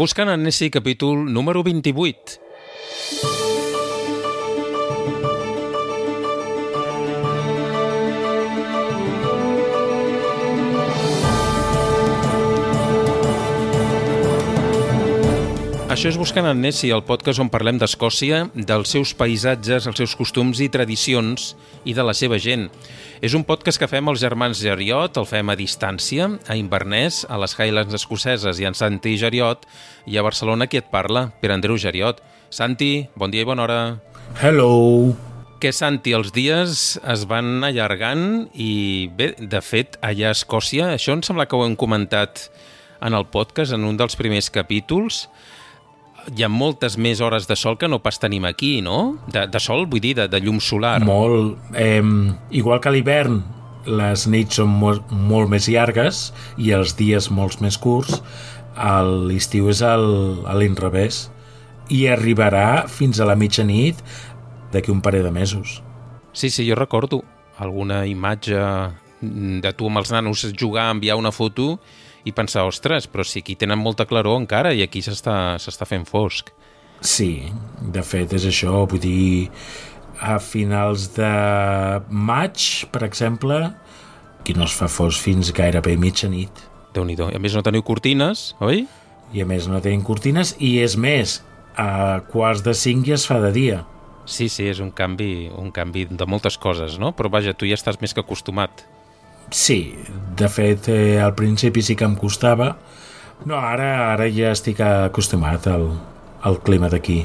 Buscant en Nessie, capítol número 28. Això és Buscant en Nessie, el podcast on parlem d'Escòcia, dels seus paisatges, els seus costums i tradicions i de la seva gent. És un podcast que fem els germans Geriot, el fem a distància, a Inverness, a les Highlands escoceses i en Santi Geriot, i a Barcelona qui et parla, Per Andreu Geriot. Santi, bon dia i bona hora. Hello! Que Santi, els dies es van allargant i bé, de fet, allà a Escòcia, això em sembla que ho hem comentat en el podcast, en un dels primers capítols, hi ha moltes més hores de sol que no pas tenim aquí, no? De, de sol, vull dir, de, de llum solar. Molt. Eh, igual que a l'hivern, les nits són molt, molt més llargues i els dies molts més curts, l'estiu és el, a l'inrevés i arribarà fins a la mitjanit d'aquí un parell de mesos. Sí, sí, jo recordo alguna imatge de tu amb els nanos jugar, enviar una foto i pensar, ostres, però si aquí tenen molta claror encara i aquí s'està fent fosc. Sí, de fet és això, vull dir, a finals de maig, per exemple, aquí no es fa fosc fins gairebé mitjanit. déu nhi A més no teniu cortines, oi? I a més no tenim cortines i és més, a quarts de cinc ja es fa de dia. Sí, sí, és un canvi, un canvi de moltes coses, no? Però vaja, tu ja estàs més que acostumat. Sí, de fet, eh, al principi sí que em costava. No, ara ara ja estic acostumat al, al clima d'aquí.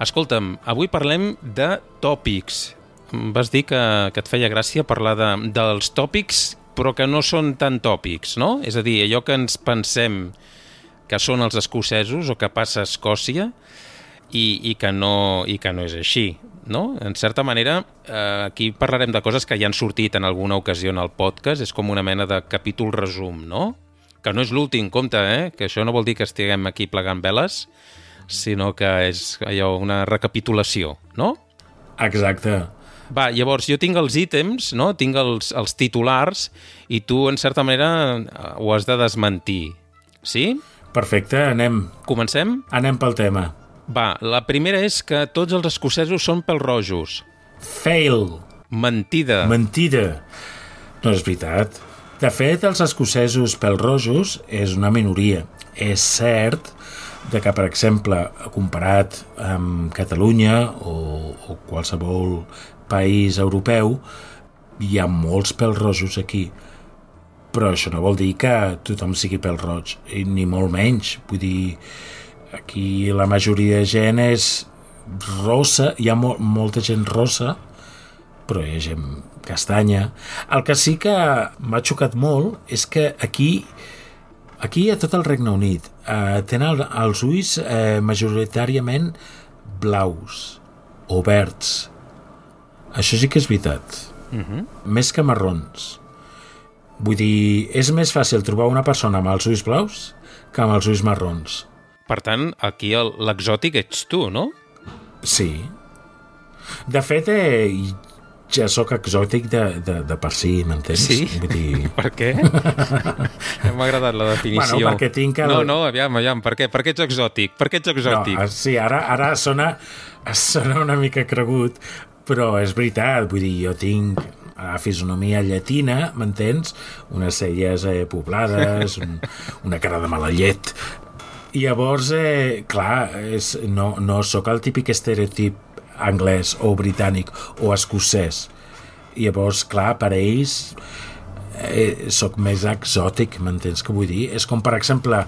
Escolta'm, avui parlem de tòpics. Vas dir que, que et feia gràcia parlar de, dels tòpics, però que no són tan tòpics, no? És a dir, allò que ens pensem que són els escocesos o que passa a Escòcia i, i, que, no, i que no és així no? En certa manera, eh, aquí parlarem de coses que ja han sortit en alguna ocasió en el podcast, és com una mena de capítol resum, no? Que no és l'últim, compte, eh? Que això no vol dir que estiguem aquí plegant veles, sinó que és allò, una recapitulació, no? Exacte. Va, llavors jo tinc els ítems, no? tinc els, els titulars i tu, en certa manera, ho has de desmentir. Sí? Perfecte, anem. Comencem? Anem pel tema. Va, la primera és que tots els escocesos són rojos. Fail. Mentida. Mentida. No és veritat. De fet, els escocesos rojos és una minoria. És cert de que, per exemple, comparat amb Catalunya o, o qualsevol país europeu, hi ha molts rojos aquí. Però això no vol dir que tothom sigui roig, ni molt menys. Vull dir, Aquí la majoria de gent és rossa, hi ha mo molta gent rossa, però hi ha gent castanya. El que sí que m'ha xocat molt és que aquí aquí a tot el Regne Unit eh, tenen els ulls eh, majoritàriament blaus o verds. Això sí que és veritat. Uh mhm. -huh. Més que marrons. Vull dir, és més fàcil trobar una persona amb els ulls blaus que amb els ulls marrons. Per tant, aquí l'exòtic ets tu, no? Sí. De fet, eh, ja sóc exòtic de, de, de per si, m'entens? Sí? Vull dir... per què? M'ha agradat la definició. Bueno, perquè tinc el... No, no, aviam, aviam, per què? Per què ets exòtic? Per què ets exòtic? No, sí, ara, ara sona, sona una mica cregut, però és veritat, vull dir, jo tinc a fisonomia llatina, m'entens? Unes celles eh, poblades, un, una cara de mala llet, i llavors, eh, clar, és, no, no sóc el típic estereotip anglès o britànic o escocès. I llavors, clar, per ells eh, sóc més exòtic, m'entens què vull dir? És com, per exemple,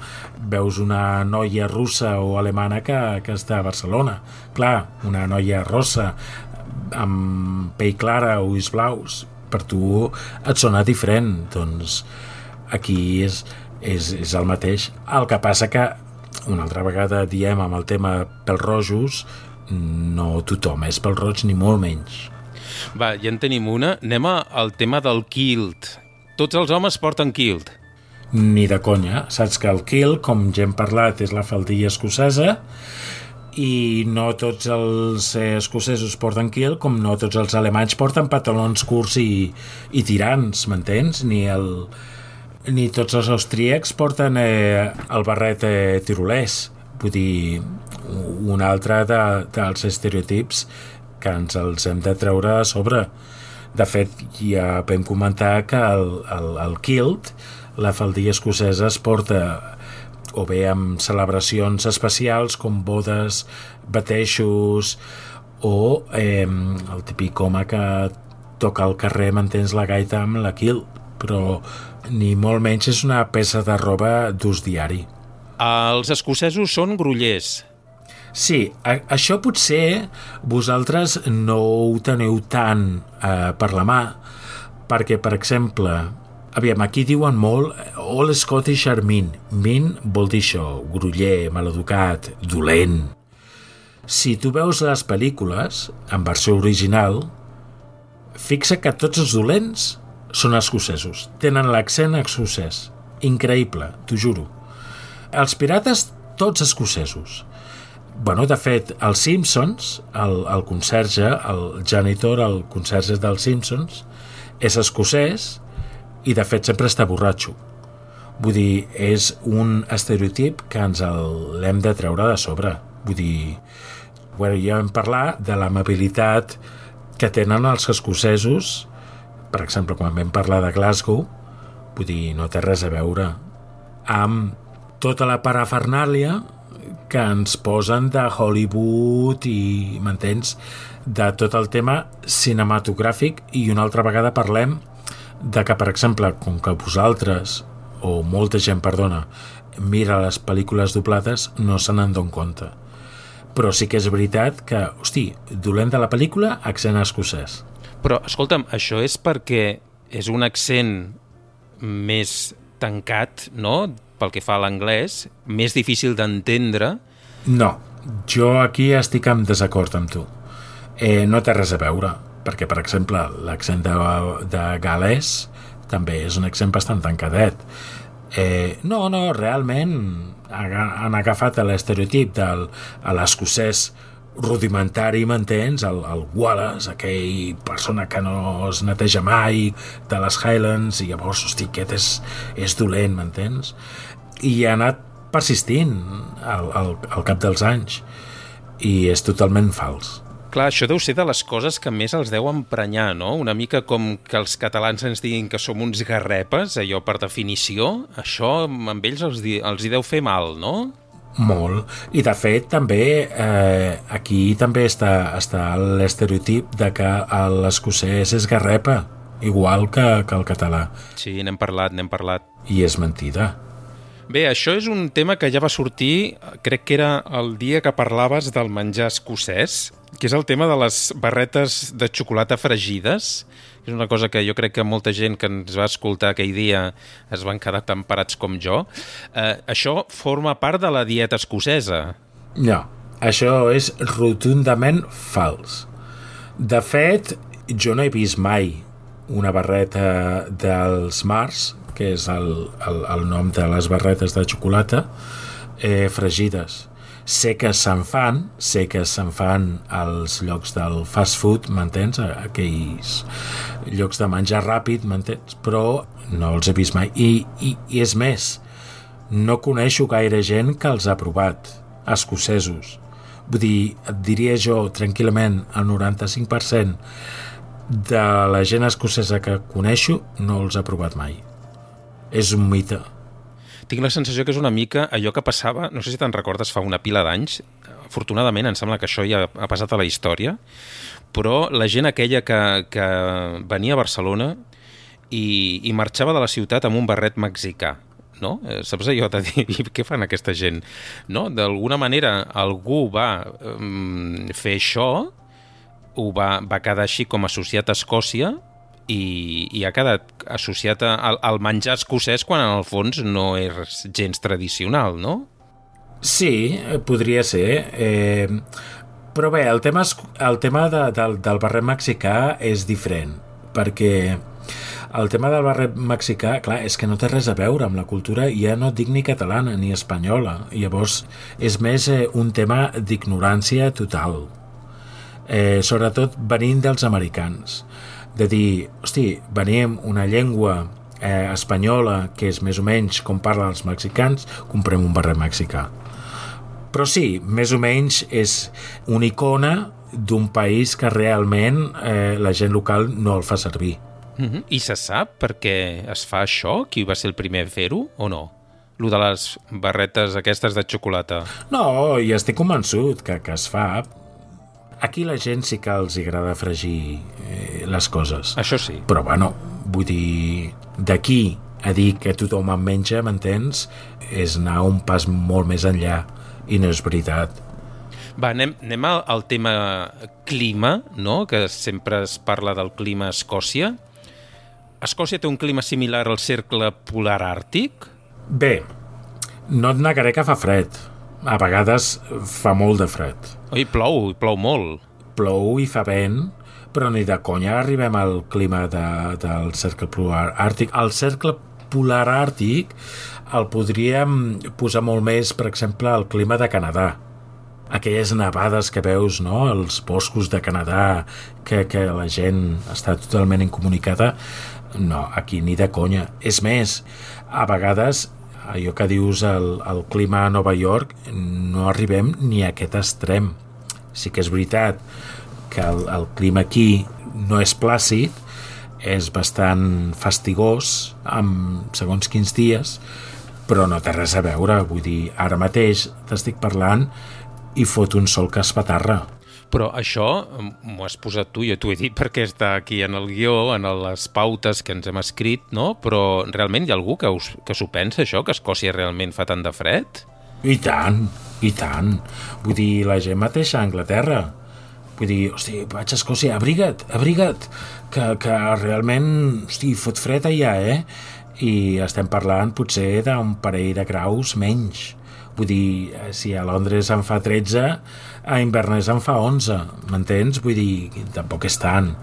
veus una noia russa o alemana que, que està a Barcelona. Clar, una noia rossa amb pell clara o ulls blaus, per tu et sona diferent. Doncs aquí és, és, és el mateix. El que passa que una altra vegada diem amb el tema pels rojos, no tothom és pel roig ni molt menys. Va, ja en tenim una. Anem al tema del kilt. Tots els homes porten kilt. Ni de conya. Saps que el kilt, com ja hem parlat, és la faldilla escocesa i no tots els escocesos porten kilt com no tots els alemanys porten pantalons curts i, i tirants, m'entens? Ni el, ni tots els austríacs porten eh, el barret eh, tirolès. Vull dir, un altre de, dels estereotips que ens els hem de treure a sobre. De fet, ja vam comentar que el, el, el kilt, la faldilla escocesa, es porta o bé amb celebracions especials com bodes, bateixos o eh, el típic home que toca al carrer mantens la gaita amb la kilt, però ni molt menys és una peça de roba d'ús diari. Els escocesos són grollers. Sí, a, això potser vosaltres no ho teniu tant eh, per la mà, perquè, per exemple, aviam, aquí diuen molt All Scottish are mean. Mean vol dir això, groller, maleducat, dolent. Si tu veus les pel·lícules, en versió original, fixa que tots els dolents són escocesos. Tenen l'accent escocès. Increïble, t'ho juro. Els pirates, tots escocesos. Bueno, de fet, els Simpsons, el, el conserge, el janitor, el conserge dels Simpsons, és escocès i, de fet, sempre està borratxo. Vull dir, és un estereotip que ens l'hem de treure de sobre. Vull dir, bueno, ja vam parlar de l'amabilitat que tenen els escocesos per exemple, quan vam parlar de Glasgow, vull dir, no té res a veure amb tota la parafernàlia que ens posen de Hollywood i, m'entens, de tot el tema cinematogràfic i una altra vegada parlem de que, per exemple, com que vosaltres, o molta gent, perdona, mira les pel·lícules doblades, no se n'en compte. Però sí que és veritat que, hosti, dolent de la pel·lícula, accent escocès. Però, escolta'm, això és perquè és un accent més tancat, no?, pel que fa a l'anglès, més difícil d'entendre. No, jo aquí estic en desacord amb tu. Eh, no té res a veure, perquè, per exemple, l'accent de, de galès també és un accent bastant tancadet. Eh, no, no, realment han agafat l'estereotip de l'escocès rudimentari, m'entens? El, el Wallace, aquell persona que no es neteja mai de les Highlands, i llavors, hosti, aquest és, és dolent, m'entens? I ha anat persistint al, al, al cap dels anys i és totalment fals. Clar, això deu ser de les coses que més els deu emprenyar, no? Una mica com que els catalans ens diguin que som uns garrepes, allò per definició, això amb ells els, els hi deu fer mal, no? Molt. I de fet també eh, aquí també està, està l'estereotip de que l'escocès és garrepa, igual que, que el català. Sí, n'hem parlat, n'hem parlat. I és mentida. Bé, això és un tema que ja va sortir, crec que era el dia que parlaves del menjar escocès, que és el tema de les barretes de xocolata fregides, és una cosa que jo crec que molta gent que ens va escoltar aquell dia es van quedar tan parats com jo. Eh, això forma part de la dieta escocesa. No, això és rotundament fals. De fet, jo no he vist mai una barreta dels Mars, que és el, el, el nom de les barretes de xocolata, eh, fregides sé que se'n fan, sé que se'n fan als llocs del fast food, m'entens? Aquells llocs de menjar ràpid, m'entens? Però no els he vist mai. I, i, I és més, no coneixo gaire gent que els ha provat, escocesos. Vull dir, et diria jo tranquil·lament el 95% de la gent escocesa que coneixo no els ha provat mai. És un mite tinc la sensació que és una mica allò que passava, no sé si te'n recordes, fa una pila d'anys, afortunadament em sembla que això ja ha passat a la història, però la gent aquella que, que venia a Barcelona i, i marxava de la ciutat amb un barret mexicà, no? Eh, saps allò de dir, què fan aquesta gent? No? D'alguna manera algú va um, fer això, ho va, va quedar així com associat a Escòcia i, i ha quedat associat al, al menjar escocès quan en el fons no és gens tradicional, no? Sí, podria ser. Eh, però bé, el tema, el tema de, del, del barret mexicà és diferent, perquè el tema del barret mexicà, clar, és que no té res a veure amb la cultura, ja no dic ni catalana ni espanyola. Llavors, és més eh, un tema d'ignorància total. Eh, sobretot venint dels americans de dir, hosti, venim una llengua eh, espanyola, que és més o menys com parlen els mexicans, comprem un barret mexicà. Però sí, més o menys és una icona d'un país que realment eh, la gent local no el fa servir. Mm -hmm. I se sap per què es fa això? Qui va ser el primer a fer-ho o no? Lo de les barretes aquestes de xocolata. No, i estic convençut que, que es fa. Aquí la gent sí que els agrada fregir eh, les coses. Això sí. Però bueno, vull dir, d'aquí a dir que tothom en menja, m'entens? És anar un pas molt més enllà i no és veritat. Va, anem, anem al, al tema clima, no? que sempre es parla del clima a Escòcia. Escòcia té un clima similar al cercle polar àrtic? Bé, no et negaré que fa fred. A vegades fa molt de fred. Oi, plou, plou molt. Plou i fa vent, però ni de conya arribem al clima de, del cercle polar àrtic. El cercle polar àrtic el podríem posar molt més, per exemple, al clima de Canadà aquelles nevades que veus, no?, els boscos de Canadà, que, que la gent està totalment incomunicada, no, aquí ni de conya. És més, a vegades, allò que dius el, el clima a Nova York, no arribem ni a aquest extrem. Sí que és veritat que el, el clima aquí no és plàcid, és bastant fastigós, amb segons quins dies, però no té res a veure, vull dir, ara mateix t'estic parlant i fot un sol que es patarra. Però això m'ho has posat tu, jo t'ho he dit perquè està aquí en el guió, en les pautes que ens hem escrit, no? Però realment hi ha algú que, us, que s'ho pensa, això, que Escòcia realment fa tant de fred? I tant, i tant. Vull dir, la gent mateixa a Anglaterra. Vull dir, hosti, vaig a Escòcia, abriga't, abriga't, que, que realment, hosti, fot fred allà, eh? I estem parlant potser d'un parell de graus menys Vull dir, eh, si a Londres en fa 13, a Inverness en fa 11, m'entens? Vull dir, tampoc és tant.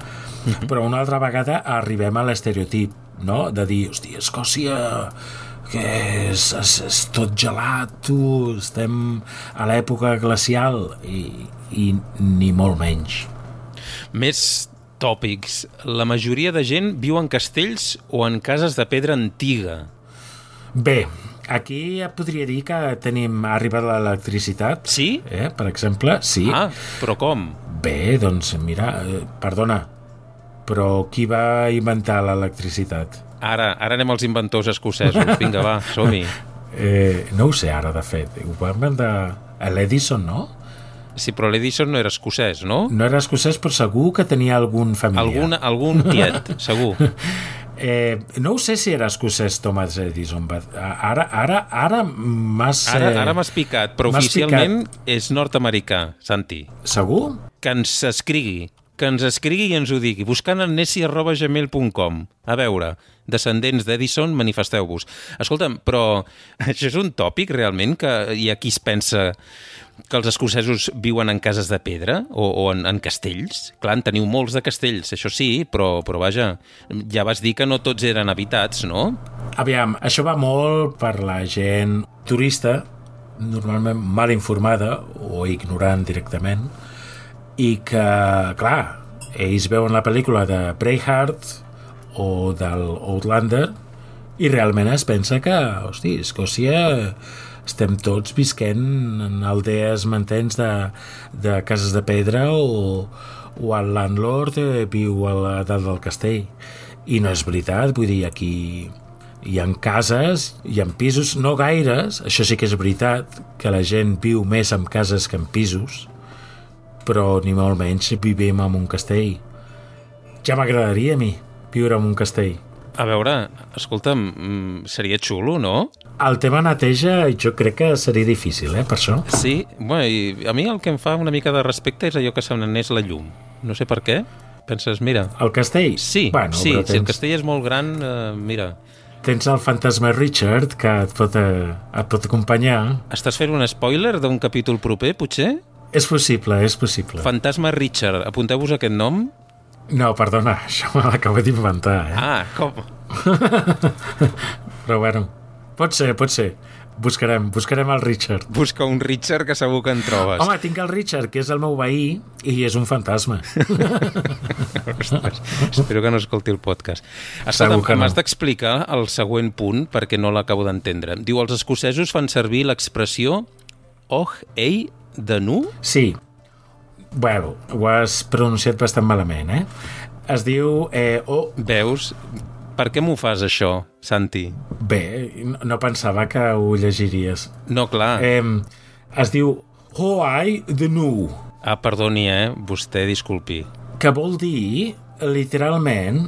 Uh -huh. Però una altra vegada arribem a l'estereotip, no?, de dir, hosti, Escòcia que és, és, és tot gelat, tu, estem a l'època glacial i, i ni molt menys. Més tòpics. La majoria de gent viu en castells o en cases de pedra antiga. Bé, Aquí ja podria dir que tenim arribat l'electricitat. Sí? Eh, per exemple, sí. Ah, però com? Bé, doncs mira, eh, perdona, però qui va inventar l'electricitat? Ara, ara anem als inventors escocesos. Vinga, va, som-hi. Eh, no ho sé ara, de fet. Ho va inventar l'Edison, no? Sí, però l'Edison no era escocès, no? No era escocès, però segur que tenia algun familiar. Algun, algun tiet, segur. Eh, no ho sé si era escocès Thomas Edison. Ara, ara, ara m'has... Ara, ara m'has picat, però oficialment picat. és nord-americà, Santi. Segur? Que ens escrigui, que ens escrigui i ens ho digui, buscant en nessi.gmail.com. A veure, descendents d'Edison, manifesteu-vos. Escolta'm, però això és un tòpic realment que hi ha qui es pensa que els escocesos viuen en cases de pedra o, o en, en castells. Clar, en teniu molts de castells, això sí, però, però vaja, ja vas dir que no tots eren habitats, no? Aviam, això va molt per la gent turista, normalment mal informada o ignorant directament, i que, clar, ells veuen la pel·lícula de Braveheart o del Outlander i realment es pensa que, hosti, Escòcia estem tots visquent en aldees, m'entens, de, de cases de pedra o, o el landlord eh, viu a la dalt del castell. I no és veritat, vull dir, aquí hi ha cases, hi ha pisos, no gaires, això sí que és veritat, que la gent viu més en cases que en pisos, però ni molt menys vivim en un castell. Ja m'agradaria a mi viure en un castell. A veure, escolta'm, mm, seria xulo, no? El tema neteja jo crec que seria difícil, eh, per això. Sí, bueno, i a mi el que em fa una mica de respecte és allò que se n'anés la llum. No sé per què. Penses, mira... El castell? Sí, bueno, sí tens... si el castell és molt gran, eh, mira... Tens el fantasma Richard que et pot, eh, et pot acompanyar. Estàs fent un spoiler d'un capítol proper, potser? És possible, és possible. Fantasma Richard, apunteu-vos aquest nom no, perdona, això me l'acabo d'inventar, eh? Ah, com? Però bueno, pot ser, pot ser. Buscarem, buscarem el Richard. Busca un Richard que segur que en trobes. Home, tinc el Richard, que és el meu veí, i és un fantasma. Ostres, espero que no escolti el podcast. Segur Escolta, que no. m'has d'explicar el següent punt perquè no l'acabo d'entendre. Diu, els escocesos fan servir l'expressió oh, ei, de nu? Sí. Bueno, ho has pronunciat bastant malament, eh? Es diu... Eh, oh, Veus? Per què m'ho fas, això, Santi? bé, no- pensava que ho llegiries. No, clar. Eh, es diu Oh, I the nu, Ah, perdoni, eh? Vostè, disculpi. que vol dir, literalment,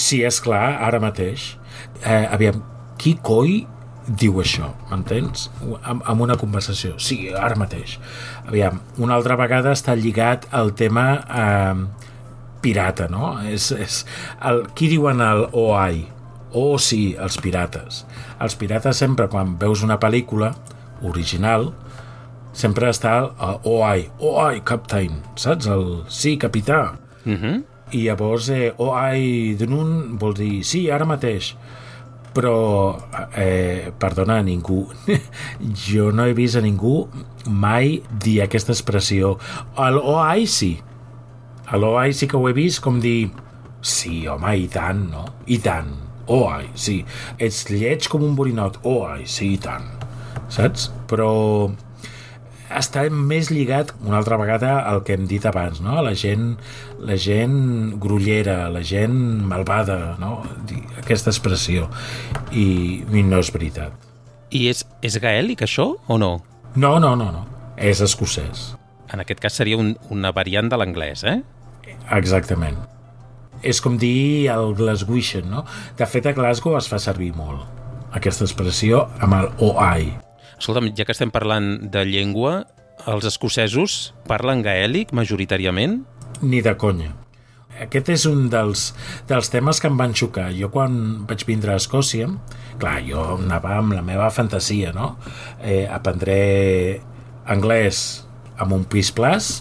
si és clar, ara mateix, eh, aviam, qui coi diu això, m'entens? Amb, amb una conversació. Sí, ara mateix. Aviam, una altra vegada està lligat al tema eh, pirata, no? És, és el, qui diuen el OI? Oh, sí, els pirates. Els pirates sempre, quan veus una pel·lícula original, sempre està el, el OI, OI, captain, saps? El sí, capità. Uh -huh. I llavors, eh, OI d'un vol dir sí, ara mateix. Però, eh, perdona, ningú... jo no he vist a ningú mai dir aquesta expressió. El OI sí. A l'OI sí que ho he vist com dir sí, home, i tant, no? I tant. OI, sí. Ets lleig com un borinot. OI, sí, i tant. Saps? Però està més lligat una altra vegada al que hem dit abans, no? La gent, la gent grullera, la gent malvada, no? Aquesta expressió. I, I no és veritat. I és, és gaèlic, això, o no? No, no, no, no. És escocès. En aquest cas seria un, una variant de l'anglès, eh? Exactament. És com dir el Glaswegian, no? De fet, a Glasgow es fa servir molt aquesta expressió amb el OI. Escolta'm, ja que estem parlant de llengua, els escocesos parlen gaèlic majoritàriament? Ni de conya. Aquest és un dels, dels temes que em van xocar. Jo quan vaig vindre a Escòcia, clar, jo anava amb la meva fantasia, no? Eh, aprendré anglès amb un pis plus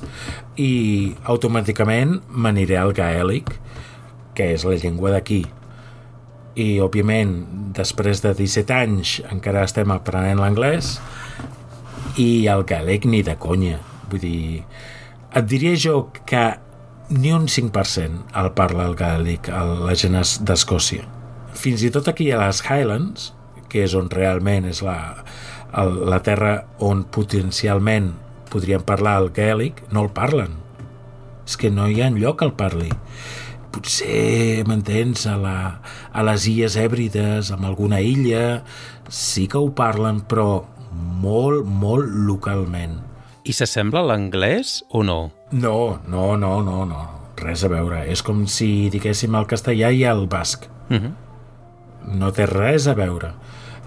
i automàticament m'aniré al gaèlic, que és la llengua d'aquí. I, òbviament, després de 17 anys encara estem aprenent l'anglès i el gaèlic ni de conya. Vull dir, et diria jo que ni un 5% el parla el gaèlic a la gent es- d'Escòcia. Fins i tot aquí a les Highlands, que és on realment és la, el, la terra on potencialment podrien parlar el gaèlic, no el parlen. És que no hi ha lloc que el parli. Potser, m'entens, a, la, a les Illes Hèbrides, amb alguna illa, sí que ho parlen, però molt, molt localment. I s'assembla a l'anglès o no? No, no, no, no, no. Res a veure. És com si diguéssim el castellà i el basc. Uh -huh. No té res a veure.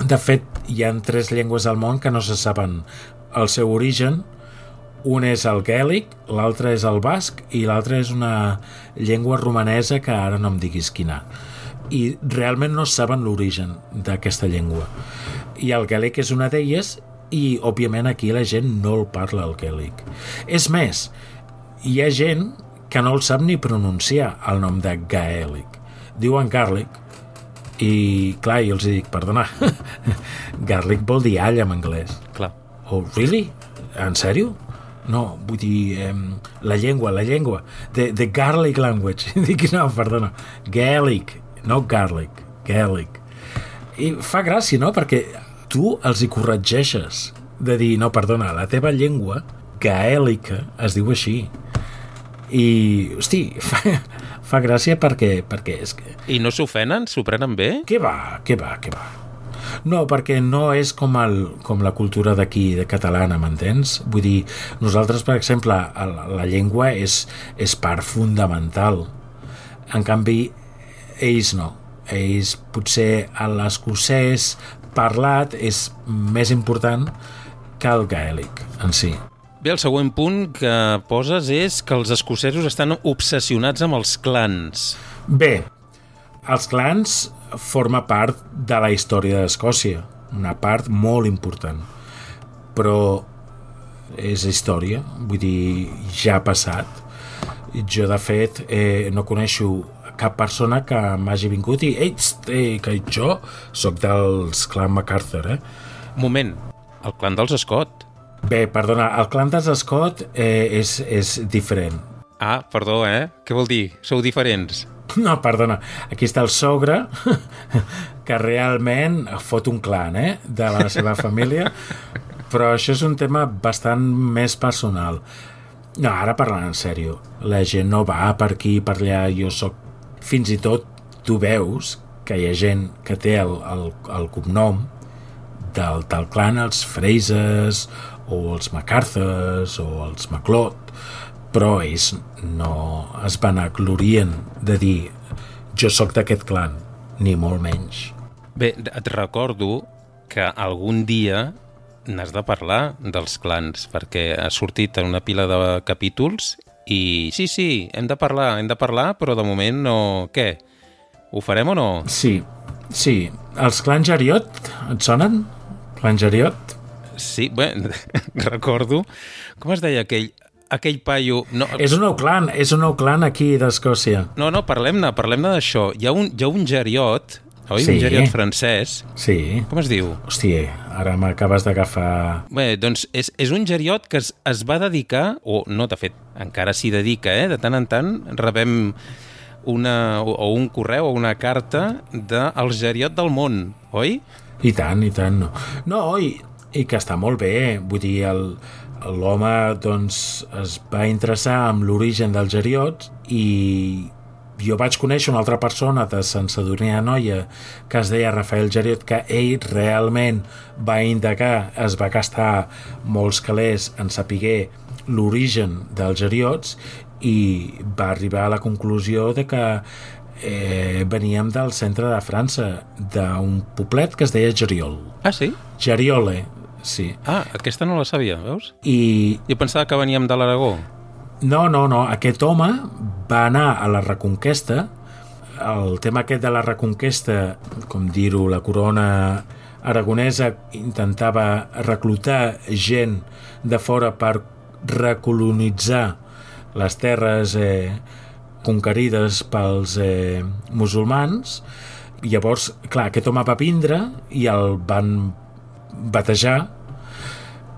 De fet, hi ha tres llengües al món que no se saben el seu origen. Un és el gaèlic, l'altre és el basc i l'altre és una llengua romanesa que ara no em diguis quina. I realment no saben l'origen d'aquesta llengua. I el gaèlic és una d'elles i, òbviament, aquí la gent no el parla, el gaèlic. És més, hi ha gent que no el sap ni pronunciar el nom de gaèlic. Diuen garlic, i clar, jo els dic, perdona, garlic vol dir all en anglès. Clar. Oh, really? En sèrio? No, vull dir, eh, la llengua, la llengua. The, the garlic language. Dic, no, perdona. Gaelic, no garlic. Gaelic. I fa gràcia, no? Perquè tu els hi corregeixes de dir, no, perdona, la teva llengua gaèlica es diu així. I, hosti, fa, fa gràcia perquè, perquè és que I no s'ofenen? S'ho prenen bé? què va, què va, què va? No, perquè no és com, el, com la cultura d'aquí, de catalana, m'entens? Vull dir, nosaltres, per exemple, la, la llengua és, és part fundamental. En canvi, ells no. Ells, potser, l'escocès parlat és més important que el gaèlic en si. Bé, el següent punt que poses és que els escocesos estan obsessionats amb els clans. Bé, els clans forma part de la història d'Escòcia, una part molt important. Però és història, vull dir, ja ha passat. Jo, de fet, eh, no coneixo cap persona que m'hagi vingut i ei, eh, que jo sóc dels clan MacArthur, eh? Moment, el clan dels Scott. Bé, perdona, el clan dels Scott eh, és, és diferent. Ah, perdó, eh? Què vol dir? Sou diferents? No, perdona, aquí està el sogre que realment fot un clan, eh? De la seva família, però això és un tema bastant més personal. No, ara parlant en sèrio, la gent no va per aquí, per allà, jo sóc... Fins i tot tu veus que hi ha gent que té el, el, el cognom del, del clan, els Frasers, o els MacArthurs, o els MacLeod, però ells no es van aglorien de dir jo sóc d'aquest clan, ni molt menys. Bé, et recordo que algun dia n'has de parlar dels clans, perquè ha sortit en una pila de capítols i sí, sí, hem de parlar, hem de parlar, però de moment no... Què? Ho farem o no? Sí, sí. Els clans Jariot, et sonen? Clan Jariot? Sí, bé, recordo... Com es deia aquell, aquell paio... No, És un clan, és un clan aquí d'Escòcia. no, no parlem-ne, parlem-ne d'això. Hi, ha un, hi ha un geriot, oi? Sí. Un geriot francès. Sí. Com es diu? Hòstia, ara m'acabes d'agafar... Bé, doncs és, és un geriot que es, es va dedicar, o no, de fet, encara s'hi dedica, eh? De tant en tant rebem una, o, o un correu o una carta del geriot del món, oi? I tant, i tant. No, no i, i que està molt bé. Vull dir, el- l'home doncs, es va interessar en l'origen dels geriots i jo vaig conèixer una altra persona de Sant Sadurní Anoia que es deia Rafael Geriot que ell realment va indagar, es va gastar molts calés en sapiguer l'origen dels geriots i va arribar a la conclusió de que eh, veníem del centre de França, d'un poblet que es deia Geriol. Ah, sí? Geriole, sí. Ah, aquesta no la sabia, veus? I Jo pensava que veníem de l'Aragó. no, no, no, aquest home va anar a la Reconquesta, el tema aquest de la Reconquesta, com dir-ho, la corona aragonesa intentava reclutar gent de fora per recolonitzar les terres eh, conquerides pels eh, musulmans llavors, clar, aquest home va vindre i el van batejar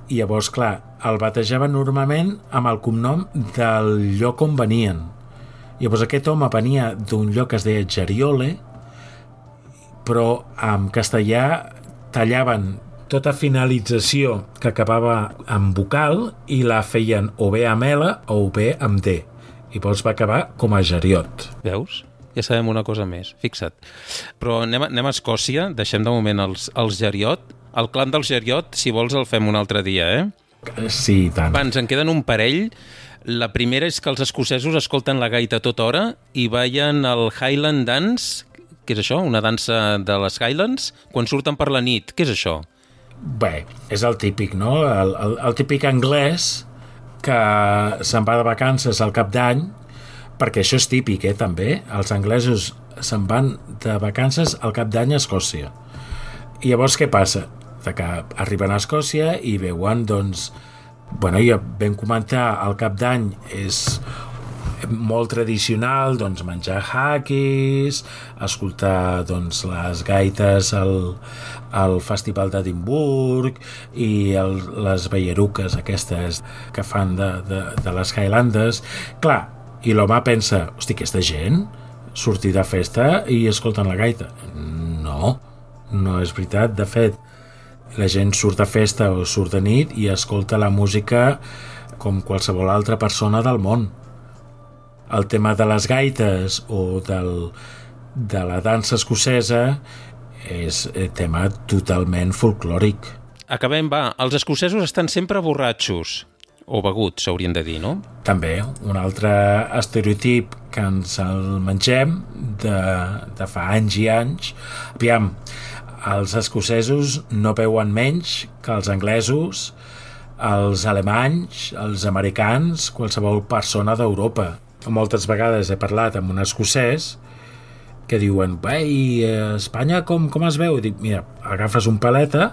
i llavors, clar, el batejaven normalment amb el cognom del lloc on venien. Llavors aquest home venia d'un lloc que es deia Geriole, però en castellà tallaven tota finalització que acabava amb vocal i la feien o bé amb L o bé amb D. I llavors va acabar com a Geriot. Veus? Ja sabem una cosa més, fixa't. Però anem anem a Escòcia, deixem de moment els, els Geriot. El clan dels Geriot, si vols, el fem un altre dia, eh? Sí, i tant. Va, ens en queden un parell. La primera és que els escocesos escolten la gaita a tota hora i ballen el Highland Dance, què és això? Una dansa de les Highlands? Quan surten per la nit, què és això? Bé, és el típic, no? El, el, el típic anglès que se'n va de vacances al cap d'any, perquè això és típic, eh, també. Els anglesos se'n van de vacances al cap d'any a Escòcia. I llavors què passa? De que arriben a Escòcia i veuen, doncs... Bueno, ja vam comentar, el cap d'any és molt tradicional, doncs menjar haquis, escoltar doncs, les gaites al, al Festival d'Edimburg i el, les balleruques aquestes que fan de, de, de les Highlandes. Clar, i l'home pensa, hosti, aquesta gent sortir de festa i escolten la gaita. No, no és veritat. De fet, la gent surt de festa o surt de nit i escolta la música com qualsevol altra persona del món el tema de les gaites o del, de la dansa escocesa és eh, tema totalment folclòric. Acabem, va. Els escocesos estan sempre borratxos. O beguts, s'haurien de dir, no? També un altre estereotip que ens el mengem de, de fa anys i anys. Aviam, els escocesos no veuen menys que els anglesos, els alemanys, els americans, qualsevol persona d'Europa. Moltes vegades he parlat amb un escocès que diuen, bé, i a Espanya com, com es veu? Dic, mira, agafes un paleta,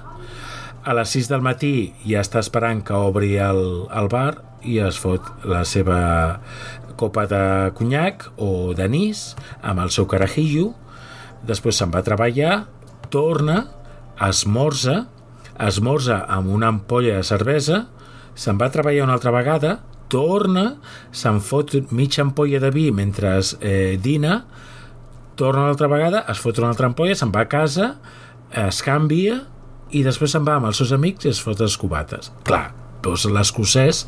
a les 6 del matí ja està esperant que obri el, el bar i es fot la seva copa de conyac o d'anís amb el seu carajillo, després se'n va a treballar, torna, esmorza, esmorza amb una ampolla de cervesa, se'n va a treballar una altra vegada, torna, se'n fot mitja ampolla de vi mentre eh, dina, torna una altra vegada, es fot una altra ampolla, se'n va a casa, es canvia i després se'n va amb els seus amics i es fot les cubates. Clar, veus l'escocès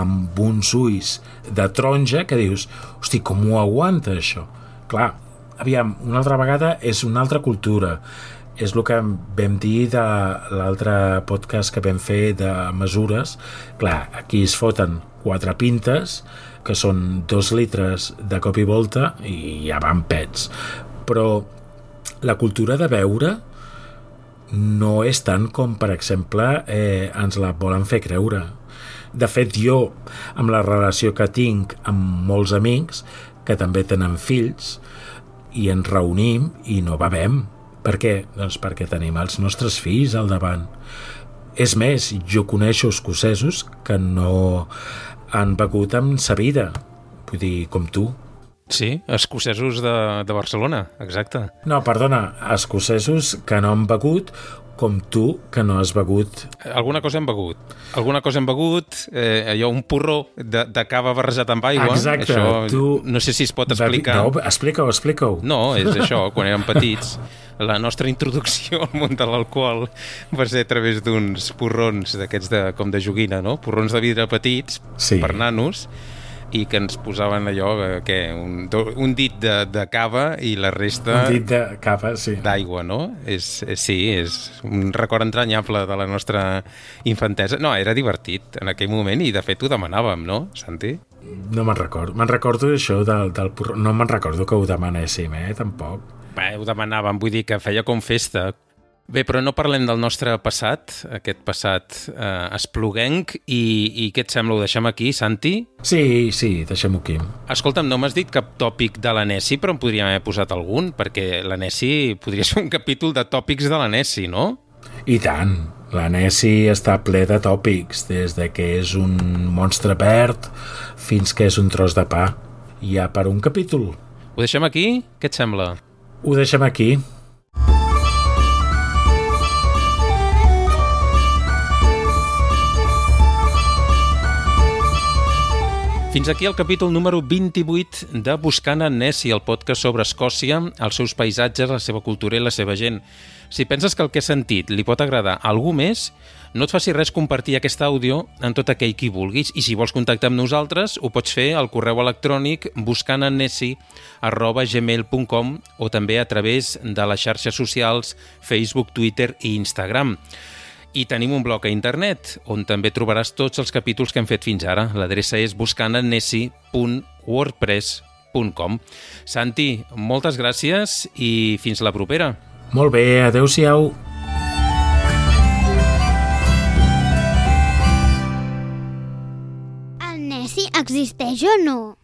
amb uns ulls de taronja que dius, hosti, com ho aguanta això? Clar, aviam, una altra vegada és una altra cultura, és el que vam dir de l'altre podcast que vam fer de mesures. Clar, aquí es foten quatre pintes, que són dos litres de cop i volta, i ja van pets. Però la cultura de beure no és tant com, per exemple, eh, ens la volen fer creure. De fet, jo, amb la relació que tinc amb molts amics, que també tenen fills, i ens reunim i no bevem, per què? Doncs perquè tenim els nostres fills al davant. És més, jo coneixo escocesos que no han begut amb sa vida, vull dir, com tu. Sí, escocesos de, de Barcelona, exacte. No, perdona, escocesos que no han begut com tu, que no has begut. Alguna cosa hem begut. Alguna cosa hem begut, eh, allò, un porró de, de cava barrejat amb aigua. Exacte. Això, tu... No sé si es pot explicar. No, explica-ho, explica-ho. No, és això, quan érem petits la nostra introducció al món de l'alcohol va ser a través d'uns porrons d'aquests de, com de joguina, no? Porrons de vidre petits sí. per nanos i que ens posaven allò, què, un, un dit de, de cava i la resta... Un dit de cava, sí. D'aigua, no? És, és, sí, és un record entranyable de la nostra infantesa. No, era divertit en aquell moment i de fet ho demanàvem, no, Santi? No me'n recordo. Me'n recordo això del, del porró. No me'n recordo que ho demanéssim, eh, tampoc. Bé, ho demanàvem, vull dir que feia com festa. Bé, però no parlem del nostre passat, aquest passat eh, espluguenc, i, i què et sembla? Ho deixem aquí, Santi? Sí, sí, deixem-ho aquí. Escolta'm, no m'has dit cap tòpic de l'Anesi, però en podríem haver posat algun, perquè l'Anesi podria ser un capítol de tòpics de l'Anesi, no? I tant. L'Anesi està ple de tòpics, des de que és un monstre verd fins que és un tros de pa. Hi ha per un capítol. Ho deixem aquí? Què et sembla? Ho deixem aquí. Fins aquí el capítol número 28 de Buscant en Nessie, el podcast sobre Escòcia, els seus paisatges, la seva cultura i la seva gent. Si penses que el que has sentit li pot agradar a algú més, no et faci res compartir aquest àudio en tot aquell qui vulguis i si vols contactar amb nosaltres ho pots fer al correu electrònic buscantennessi arroba o també a través de les xarxes socials Facebook, Twitter i Instagram. I tenim un blog a internet, on també trobaràs tots els capítols que hem fet fins ara. L'adreça és buscantennessi.wordpress.com Santi, moltes gràcies i fins la propera. Molt bé, adeu-siau. El Nessi existeix o no?